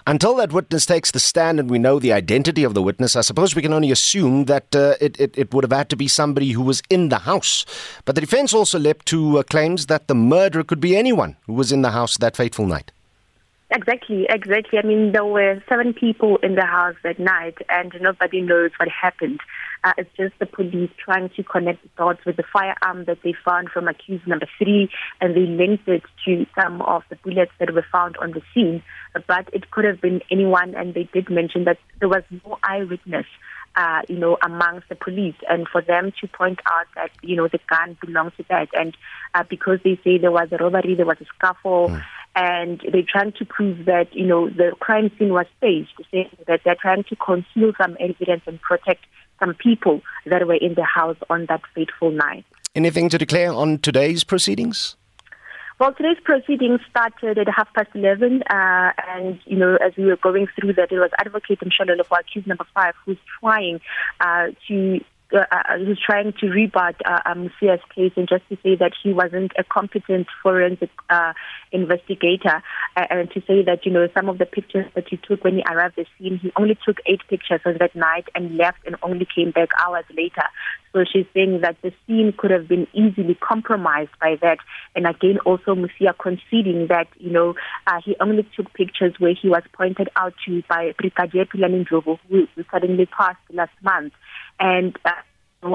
Until that witness takes the stand and we know the identity of the witness, I suppose we can only assume that uh, it, it, it, would have had to be somebody who was in the house. But the defense also leapt to uh, claims that the murderer could be anyone who was in the house that fateful night. Exactly, exactly. I mean, there were seven people in the house that night, and nobody knows what happened. Uh, it's just the police trying to connect the dots with the firearm that they found from accused number three, and they linked it to some of the bullets that were found on the scene. But it could have been anyone, and they did mention that there was no eyewitness. Uh, you know, amongst the police, and for them to point out that you know the gun belongs to that, and uh, because they say there was a robbery, there was a scuffle, mm and they're trying to prove that you know the crime scene was staged, saying that they're trying to conceal some evidence and protect some people that were in the house on that fateful night. Anything to declare on today's proceedings? Well, today's proceedings started at half past 11, uh, and, you know, as we were going through that, it was Advocate Mshalolo for accused number five who's trying uh, to uh, uh, who's trying to rebut uh, um, Musia's case and just to say that he wasn't a competent forensic uh, investigator uh, and to say that you know some of the pictures that he took when he arrived at the scene he only took eight pictures on that night and left and only came back hours later so she's saying that the scene could have been easily compromised by that. And again also Musia conceding that you know uh, he only took pictures where he was pointed out to by Brigadier Pilani Ndlovu who suddenly passed last month. And uh,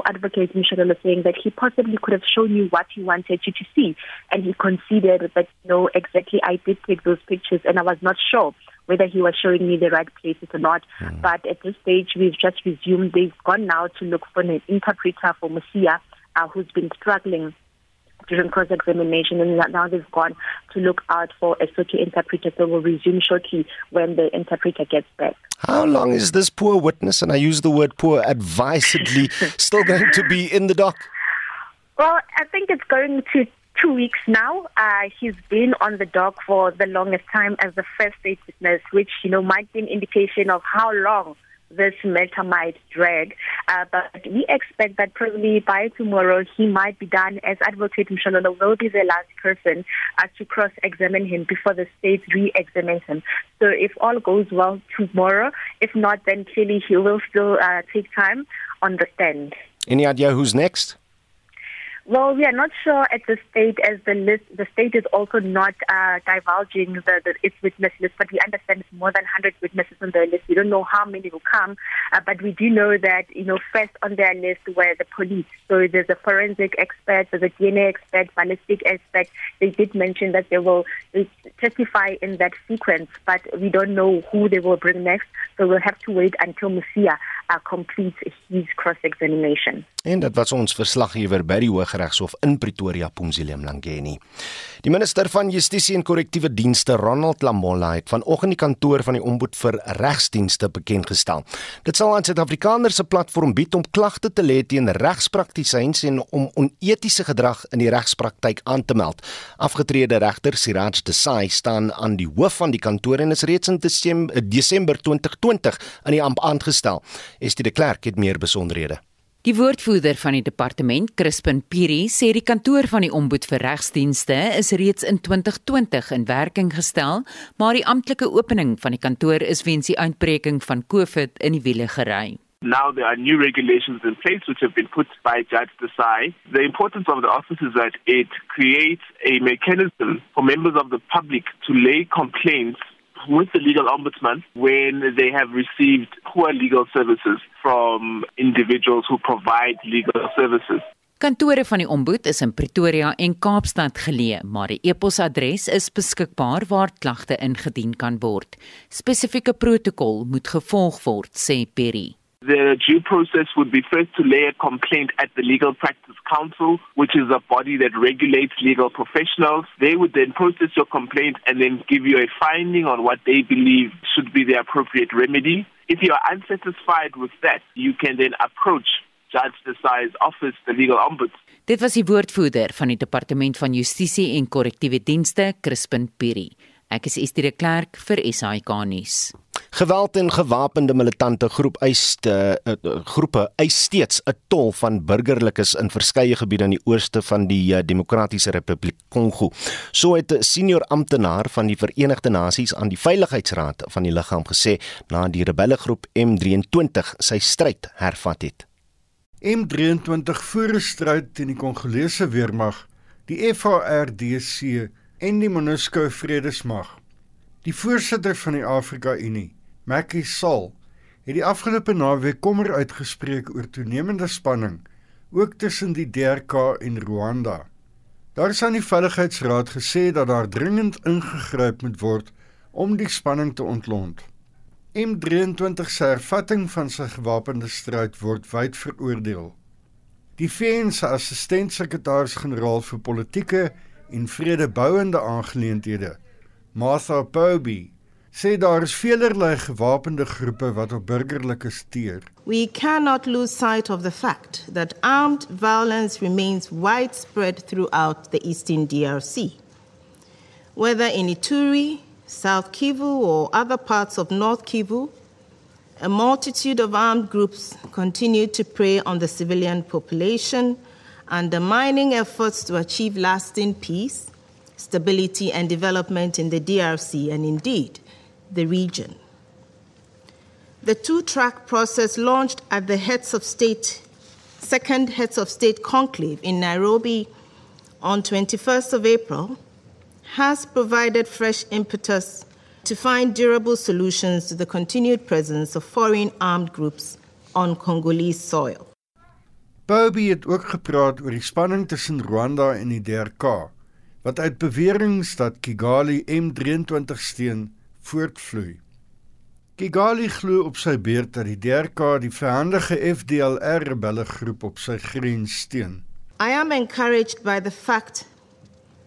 advocate Michelle saying that he possibly could have shown you what he wanted you to see. And he conceded that, no, exactly, I did take those pictures and I was not sure whether he was showing me the right places or not. Mm. But at this stage, we've just resumed. They've gone now to look for an interpreter for Musia, uh, who's been struggling during cross-examination, and now they've gone to look out for a Sotho interpreter. So we'll resume shortly when the interpreter gets back. How long is this poor witness, and I use the word poor advisedly, still going to be in the dock? Well, I think it's going to two weeks now. Uh, he's been on the dock for the longest time as the first state witness, which you know might be an indication of how long this matter might drag. Uh, but we expect that probably by tomorrow he might be done as Advocate Mshalolo will be the last person uh, to cross-examine him before the state re-examines him. So if all goes well tomorrow, if not, then clearly he will still uh, take time on the stand. Any idea who's next? Well, we are not sure at the state as the list. The state is also not uh, divulging the, the, its witness list, but we understand it's more than 100 witnesses on the list. We don't know how many will come, uh, but we do know that you know first on their list were the police. So there's a forensic expert, there's a DNA expert, ballistic expert. They did mention that they will testify in that sequence, but we don't know who they will bring next. So we'll have to wait until Musia uh, completes his cross-examination. En dit was ons verslaggewer by die Hooggeregshof in Pretoria, Pumzile Mlangeni. Die minister van Justisie en Korrektiewe Dienste, Ronald Lamola, het vanoggend die kantoor van die Ombud vir Regsdienste bekend gestel. Dit sal aan Suid-Afrikaners 'n platform bied om klagte te lê teen regspraktisyns en om onetiese gedrag in die regspraktyk aan te meld. Afgetrede regter Siraj Desai staan aan die hoof van die kantoor en is reeds in Desember 2020 aan die amp aangestel. Estie de Klerk het meer besonderhede. Die woordvoerder van die departement, Crispin Piri, sê die kantoor van die Ombud vir Regsdienste is reeds in 2020 in werking gestel, maar die amptelike opening van die kantoor is weens die uitbreking van COVID in die wiele gery. Now there are new regulations in place which have been put by Judge Desai. The importance of the office is that it creates a mechanism for members of the public to lay complaints with the legal ombudsman when they have received poor legal services from individuals who provide legal services. Kantore van die Ombud is in Pretoria en Kaapstad geleë, maar die e-posadres is beskikbaar waar klagte ingedien kan word. Spesifieke protokol moet gevolg word, sê Perry. The due process would be first to lay a complaint at the Legal Practice Council, which is a body that regulates legal professionals. They would then process your complaint and then give you a finding on what they believe should be the appropriate remedy. If you are unsatisfied with that, you can then approach Judge Desai's office, the legal ombuds. Dit was die woordvoerder van die Departement van Justisie en Korrektiewe Dienste, Crispin Piri. Ek is Estie de Klerk vir SAK nuus. Geweld en gewapende militante groep eis te uh, groepe eis steeds 'n tol van burgerlikes in verskeie gebiede in die ooste van die uh, Demokratiese Republiek Kongo. So het 'n senior amptenaar van die Verenigde Nasies aan die Veiligheidsraad van die liggaam gesê na die rebellegroep M23 sy stryd hervat het. M23 voer 'n stryd teen die Kongolese weermag, die FARDC en die MONUSCO Vredesmag. Die voorsitter van die Afrika Unie, Macky Sall, het die afgelope naweek kommer uitgespreek oor toenemende spanning ook tussen die DRK en Rwanda. Daar is aan die Veiligheidsraad gesê dat daar dringend ingegryp moet word om die spanning te ontlont. M23 se hervatting van sy gewapende stryd word wyd veroordeel. Die VN se assistent-sekretaris-generaal vir politieke en vredebouende aangeleenthede, Martha Poby, sê daar is gewapende groepe wat op. We cannot lose sight of the fact that armed violence remains widespread throughout the eastern DRC. Whether in Ituri, South Kivu or other parts of North Kivu, a multitude of armed groups continue to prey on the civilian population, undermining efforts to achieve lasting peace, stability, and development in the DRC and indeed the region. The two track process launched at the Heads of State, second Heads of State conclave in Nairobi on 21st of April has provided fresh impetus to find durable solutions to the continued presence of foreign armed groups on Congolese soil. Bobby het ook gepraat oor die spanning tussen Rwanda en die DRK wat uit beweringe dat Kigali M23 steun voortvloei. Kigali glo op sy beurt dat die DRK die verhandige FDLR rebelle groep op sy grens steun. I am encouraged by the fact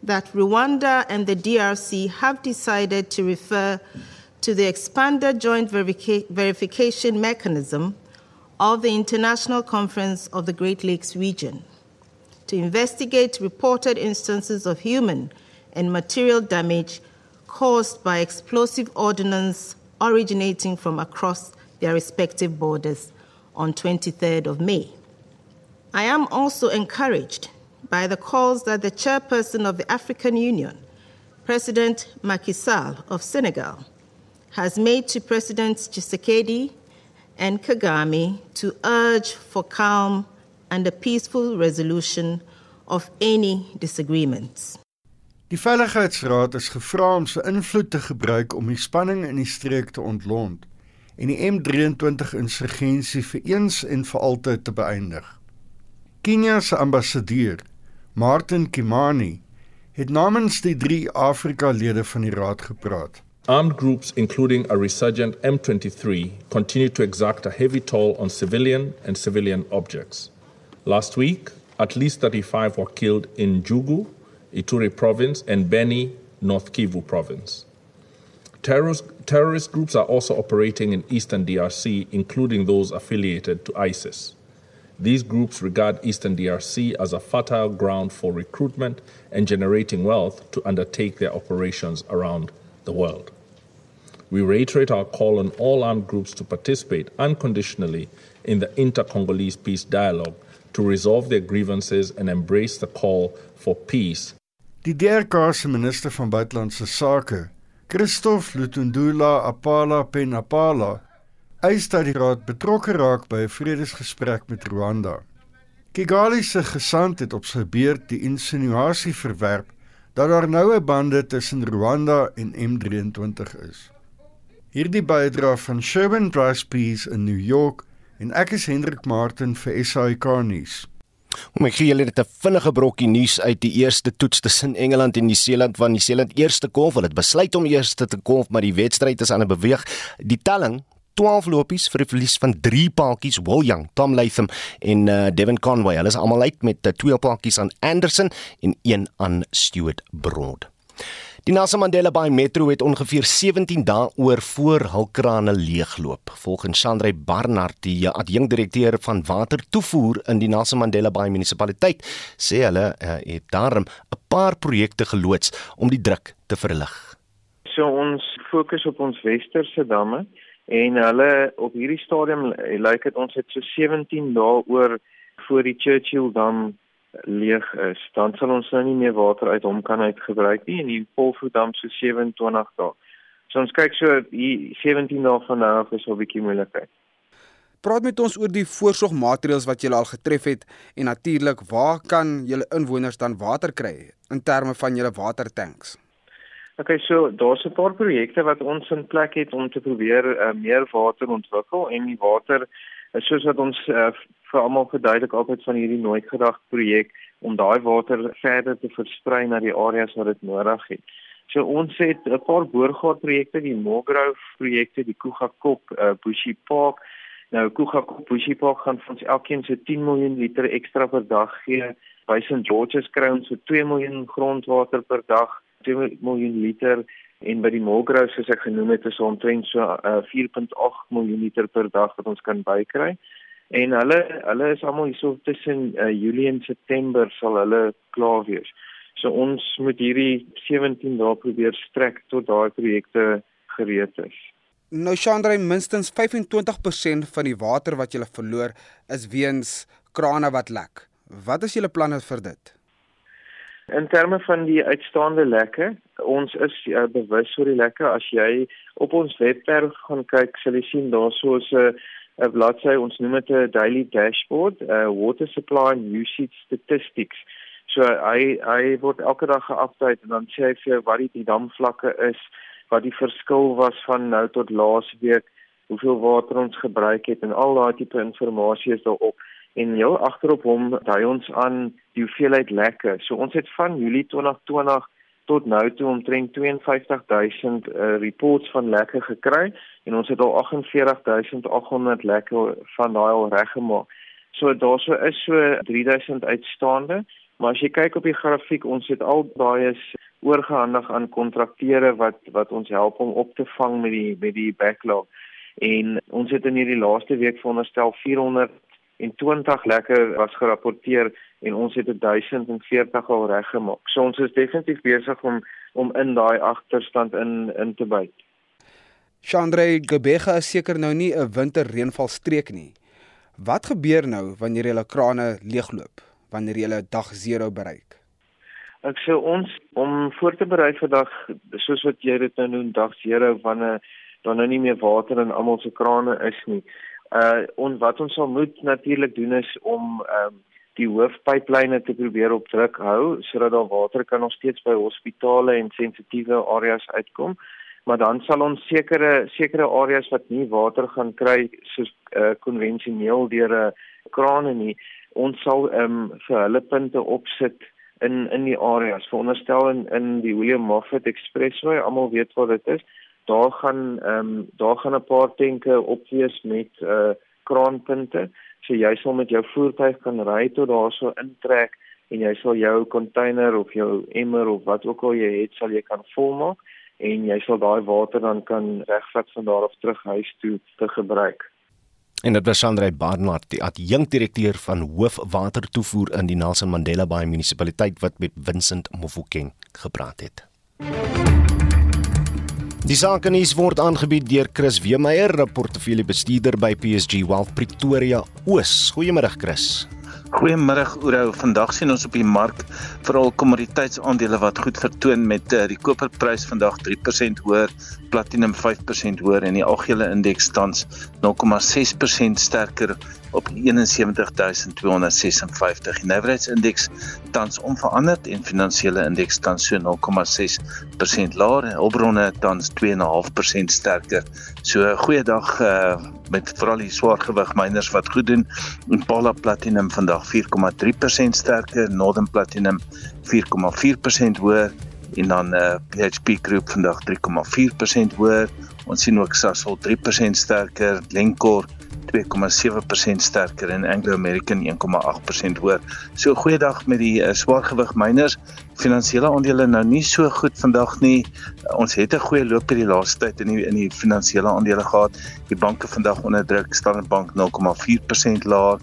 that Rwanda and the DRC have decided to refer to the expanded joint verifica- verification mechanism of the International Conference of the Great Lakes region to investigate reported instances of human and material damage caused by explosive ordnance originating from across their respective borders on 23rd of May. I am also encouraged by the calls that the chairperson of the African Union, President Macky Sall of Senegal, has made to Presidents Tshisekedi and Kagame to urge for calm and a peaceful resolution of any disagreements. Die Veiligheidsraad is gevra om sy invloed te gebruik om die spanning in die streek te ontlont en die M23 insurgensie vir eens en vir altyd te beëindig. Kenia se ambassadeur, Martin Kimani, het namens die drie Afrika-lede van die raad gepraat. Armed groups, including a resurgent M23, continue to exact a heavy toll on civilian and civilian objects. Last week, at least 35 were killed in Jugu, Ituri province, and Beni, North Kivu province. Terrorist, terrorist groups are also operating in eastern DRC, including those affiliated to ISIS. These groups regard eastern DRC as a fertile ground for recruitment and generating wealth to undertake their operations around the world. We reiterate our call on all armed groups to participate unconditionally in the inter Congolese peace dialogue to resolve their grievances and embrace the call for peace. Die DRK se minister van buitelandse sake, Christophe Lutundula Apala Penapala, eis dat die raad betrokke raak by 'n vredesgesprek met Rwanda. Kigali se gesant het op sy beurt die insinuasie verwerp dat daar noue bande tussen Rwanda en M23 is. Hierdie bydra van Sherwin Price Peace in New York en ek is Hendrik Martin vir SAK nuus. Om ek gee julle net 'n vinnige brokkie nuus uit die eerste toets tussen Engeland en Nieu-Seeland van Nieu-Seeland eerste kolf. Hulle het besluit om eerste te kolf, maar die wedstryd is aan 'n beweeg. Die telling 12 lopies vir 'n verlies van 3 paadjies Will Young, Tom Latham en uh, Devin Conway. Hulle is almal uit met 2 uh, paadjies aan Anderson en 1 aan Stuart Broad. Die Nelson Mandela Bay Metro het ongeveer 17 dae oor voor hul krane leegloop. Volgens Sandrey Barnard, die adjunkdirekteur van watertoevoer in die Nelson Mandela Bay munisipaliteit, sê hulle uh, het daarom 'n paar projekte geloods om die druk te verlig. So ons fokus op ons westerse damme en hulle op hierdie stadium lyk dit ons het so 17 dae oor voor die Churchill dam leeg is. Dan sal ons nou nie meer water uit hom kan uitgebruik nie en die Polvoet dam so 27 dae. So ons kyk so hier 17 dae van nou af is 'n bietjie moeilikheid. Praat met ons oor die voorsorgmaatreëls wat julle al getref het en natuurlik waar kan julle inwoners dan water kry in terme van julle watertanks? Okay, so daar's 'n paar projekte wat ons in plek het om te probeer uh, meer water ontwikkel en die water soos wat ons uh, vir almal verduidelik altyd van hierdie nooit gedag projek om daai water verder te versprei na die areas waar dit nodig het. So ons het 'n paar boorgaat projekte, die Mogrove projekte, die Kugakop uh, Bushi Park. Nou Kugakop Bushi Park gaan ons elkeen so 10 miljoen liter ekstra per dag gee. By St George's ons so 2 miljoen grondwater per dag 2 miljoen liter en by die Molgrou soos ek genoem het is omtrent so uh, 4.8 miljoen liter per dag wat ons kan bykry. En hulle hulle is almal hierso tussen uh, Julie en September sal hulle klaar wees. So ons moet hierdie 17 dae probeer strek tot daai projekte gereed is. Nou Chandra, minstens 25% van die water wat jy verloor is weens krane wat lek. Wat is julle planne vir dit? In terme van die uitstaande lekke, ons is uh, bewus oor die lekke. As jy op ons webwerf gaan kyk, sal jy sien daar so 'n 'n bladsy, ons noem dit 'n daily dashboard, 'n uh, water supply and usage statistics. So hy hy word elke dag ge-update en dan sê hy vir jou wat die damvlakke is, wat die verskil was van nou tot laas week, hoeveel water ons gebruik het en al daai tipe inligting is daarop en heel agterop hom dui ons aan die hoeveelheid lekke. So ons het van Julie 2020 tot nou toe omtrent 52000 uh, reports van lekke gekry en ons het al 48800 lekke van daai al reggemaak. So daarso is so 3000 uitstaande, maar as jy kyk op die grafiek, ons het al baie oorgehandig aan kontrakteure wat wat ons help om op te vang met die met die backlog. En ons het in hierdie laaste week veronderstel 400 en 20 lekker was gerapporteer en ons het 1040 al reggemaak. So ons is definitief besig om om in daai agterstand in in te byt. Chandre Gebega is seker nou nie 'n winterreënvalstreek nie. Wat gebeur nou wanneer julle krane leegloop? Wanneer julle dag 0 bereik? Ek sê ons om voor te berei vir dag soos wat jy dit nou noem dag 0 wanneer dan nou nie meer water in almal se krane is nie. Uh en wat ons sal moet natuurlik doen is om ehm um, die hoofpyplyne te probeer op druk hou sodat daar water kan nog steeds by hospitale en sensitiewe areas uitkom. Maar dan sal ons sekere sekere areas wat nie water gaan kry soos uh, konvensioneel deur 'n kraan nie, ons sal ehm um, vir hulle punte opsit in in die areas. Veronderstel in in die William Moffat Expressway, almal weet wat dit is daar gaan ehm um, daar gaan 'n paar tenke opwees met uh kraanpunte. So jy sal met jou voertuig kan ry tot daarso intrek en jy sal jou container of jou emmer of wat ook al jy het, sal jy kan volmaak en jy sal daai water dan kan regvat van daar af terug huis toe te gebruik. En dit was Sandra Barnard, die adjunkdirekteur van hoofwatertoevoer in die Nelson Mandela Bay munisipaliteit wat met Vincent Mofokeng gepraat het. Die sake nuus word aangebied deur Chris Weemeyer, portefeuljebestuurder by PSG Wealth Pretoria Oos. Goeiemôre Chris. Goeiemôre Oudo. Vandag sien ons op die mark veral kommoditeitsaandele wat goed vertoon met uh, die koperprys vandag 3% hoër, platinum 5% hoër en die algehele indeks tans 0,6% sterker op 71256. Die nywerheidsindeks tans onveranderd en finansiële indeks tans so 0,6% laer en hulpbronne tans 2.5% sterker. So 'n goeie dag uh, met veral die swaargewig myners wat goed doen. Impala Platinum vandag 4,3% sterker, Northern Platinum 4,4% hoër en dan uh, PHP Group vandag 3,4% hoër. Ons sien ook Sasol 3% sterker, Glencore 2,7% sterker en Anglo American 1,8% hoër. So goeiedag met die uh, swaargewig myners. Finansiële aandele nou nie so goed vandag nie. Ons het 'n goeie loop hierdie laaste tyd in die in die finansiële aandele gehad. Die banke vandag onder druk, Standard Bank 0,4% laer,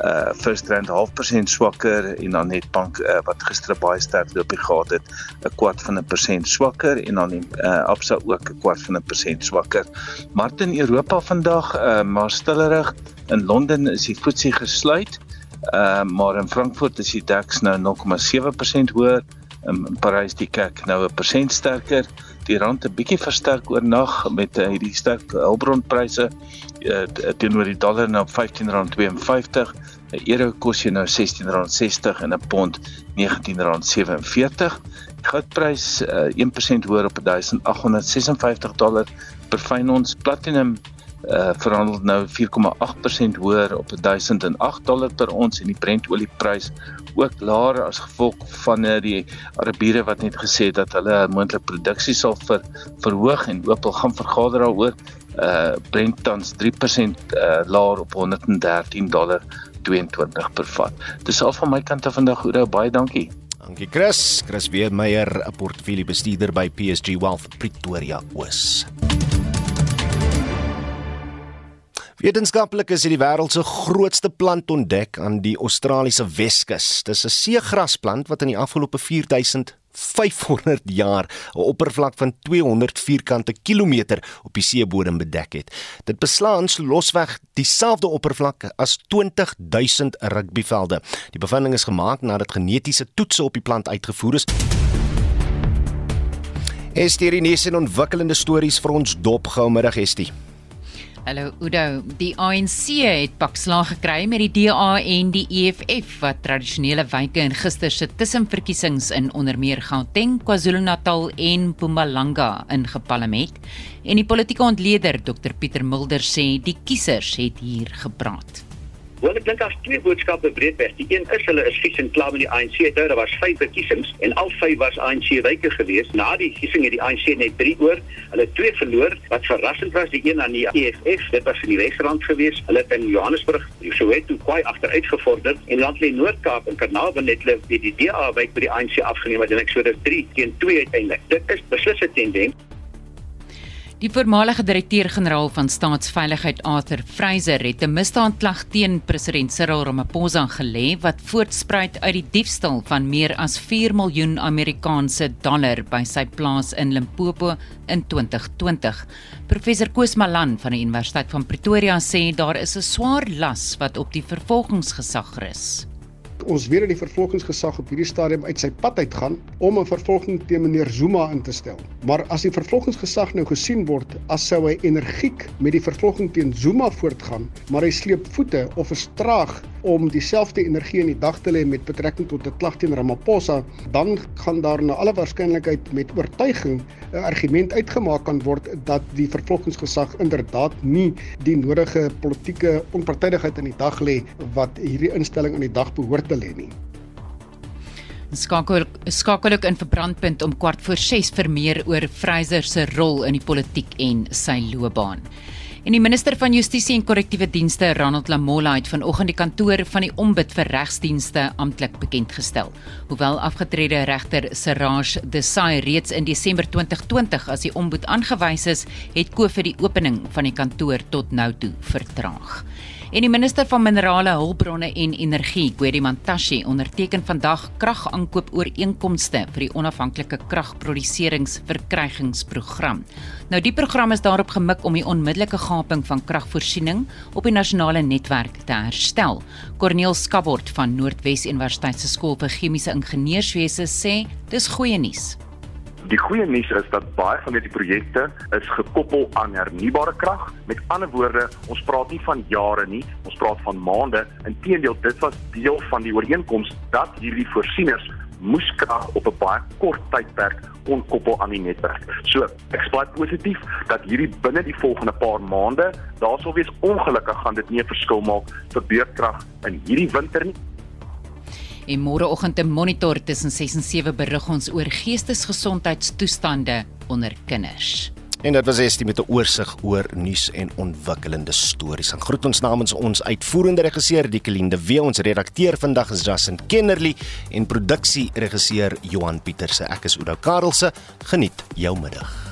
uh First Rand 0,5% swakker en dan Nedbank uh, wat gister baie sterk loop gehad het, 'n kwart van 'n persent swakker en dan die uh Absa ook 'n kwart van 'n persent swakker. Martin Europa vandag uh maar stillerig. In Londen is die FTSE gesluit. Uh maar in Frankfurt is die DAX nou 0,7% hoër. In Parys die CAC nou 'n persent sterker. Die rand 'n bietjie versterk oornag met uh, hierdie sterk hulpbronpryse uh, teenoor die dollar nou R15.52 'n euro kos jy nou R16.60 en 'n pond R19.47 goudprys uh, 1% hoër op 1856 dollar per fyn ons platinum uh verhandel nou 4,8% hoër op 1008 dollar per ons en die Brent olieprys ook laer as gevolg van uh, die Arabiere wat net gesê het dat hulle moontlik produksie sal ver, verhoog en Opel gaan vergader daaroor uh Brent tans 3% uh laer op 113 dollar 22 per vat. Dis al van my kant af vandag Oudo baie dankie. Dankie Chris. Chris Weermeyer, 'n portefeuljebestuurder by PSG Wealth Pretoria Oos. Wetenskaplikes het die wêreld se grootste plant ontdek aan die Australiese Weskus. Dis 'n seegrasplant wat in die afgelope 4500 jaar 'n oppervlak van 200 vierkante kilometer op die seebodem bedek het. Dit beslaan so losweg dieselfde oppervlak as 20000 rugbyvelde. Die bevinding is gemaak nadat genetiese toetse op die plant uitgevoer is. Estie hier is 'n ontwikkelende stories vir ons dopgehou middag Estie. Hallo Udo, die ANC het pak slag gekry met die DA en die EFF wat tradisionele wyke in gister se tussenverkiesings in onder meer Gauteng, KwaZulu-Natal en Mpumalanga ingepalle het. En die politieke ontleder Dr Pieter Mulder sê die kiesers het hier gepraat. Wel ek dink daar's twee boodskappe breedweg. Die een is hulle is vies en klaar met die ANC. Daar daar was vyf verkiesings en al vyf was ANC wyke geweest. Na die verkiesing het die ANC net 3 oor. Hulle twee verloor. Wat verrassend was, die een aan die EFF, dit was in die Wesrand geweest. Hulle het in Johannesburg, Soweto kwai agteruit gevorder en Landley Noord-Kaap en Karnaval net hulle die DA by die ANC afgeneem wat en ek so dit 3 teen 2 uiteindelik. Dit is beslis 'n tendens. Die voormalige direkteur-generaal van Staatsveiligheid Arthur Fraser het 'n misdaadklag teen president Cyril Ramaphosa gelê wat voortspruit uit die diefstal van meer as 4 miljoen Amerikaanse dollar by sy plaas in Limpopo in 2020. Professor Koos Malan van die Universiteit van Pretoria sê daar is 'n swaar las wat op die vervolgingsgesag rus ons weet dat die vervolgingsgesag op hierdie stadium uit sy pad uitgaan om 'n vervolging teen meneer Zuma in te stel. Maar as die vervolgingsgesag nou gesien word as sou hy energiek met die vervolging teen Zuma voortgaan, maar hy sleep voete of is traag om dieselfde energie in die dag te lê met betrekking tot 'n klag teen Ramaphosa, dan gaan daar na alle waarskynlikheid met oortuiging 'n argument uitgemaak kan word dat die vervolgingsgesag inderdaad nie die nodige politieke onpartydigheid in die dag lê wat hierdie instelling in die dag behoort te lê nie. Skakel skakel ook in verbrandpunt om kwart voor 6 vir meer oor Fraser se rol in die politiek en sy loopbaan. En die minister van Justisie en Korrektiewe Dienste, Ronald Lamola, het vanoggend die kantoor van die Ombud vir Regsdienste amptelik bekend gestel. Hoewel afgetrede regter Siraj Desai reeds in Desember 2020 as die Ombud aangewys is, het COVID die opening van die kantoor tot nou toe vertraag. En die minister van Minerale Hulpbronne en Energie, Gwedi Mantashe, onderteken vandag kragaankoop ooreenkomste vir die onafhanklike kragproduseringsverkrygingsprogram. Nou die program is daarop gemik om die onmiddellike gaping van kragvoorsiening op die nasionale netwerk te herstel. Corneel Skabort van Noordwes Universiteit se skool vir chemiese ingenieurswese sê dis goeie nuus. Die goeie nuus is dat baie van hierdie projekte is gekoppel aan hernubare krag. Met ander woorde, ons praat nie van jare nie, ons praat van maande. Inteendeel, dit was deel van die ooreenkoms dat hierdie voorsieners moes krag op 'n baie kort tydperk kon koppel aan die netwerk. So, ek baie positief dat hierdie binne die volgende paar maande, daar sou wees ongelukkig gaan dit nie 'n verskil maak vir beurtkrag in hierdie winter nie. En môreoggend te monitor tussen 6 en 7 berig ons oor geestesgesondheidstoestande onder kinders. En dit was Estie met 'n oorsig oor nuus en ontwikkelende stories. En groet ons namens ons uitvoerende regisseur Diekelinde W, ons redakteur vandag is Justin Kennerly en produksieregisseur Johan Pieterse. Ek is Oudo Karelse. Geniet jou middag.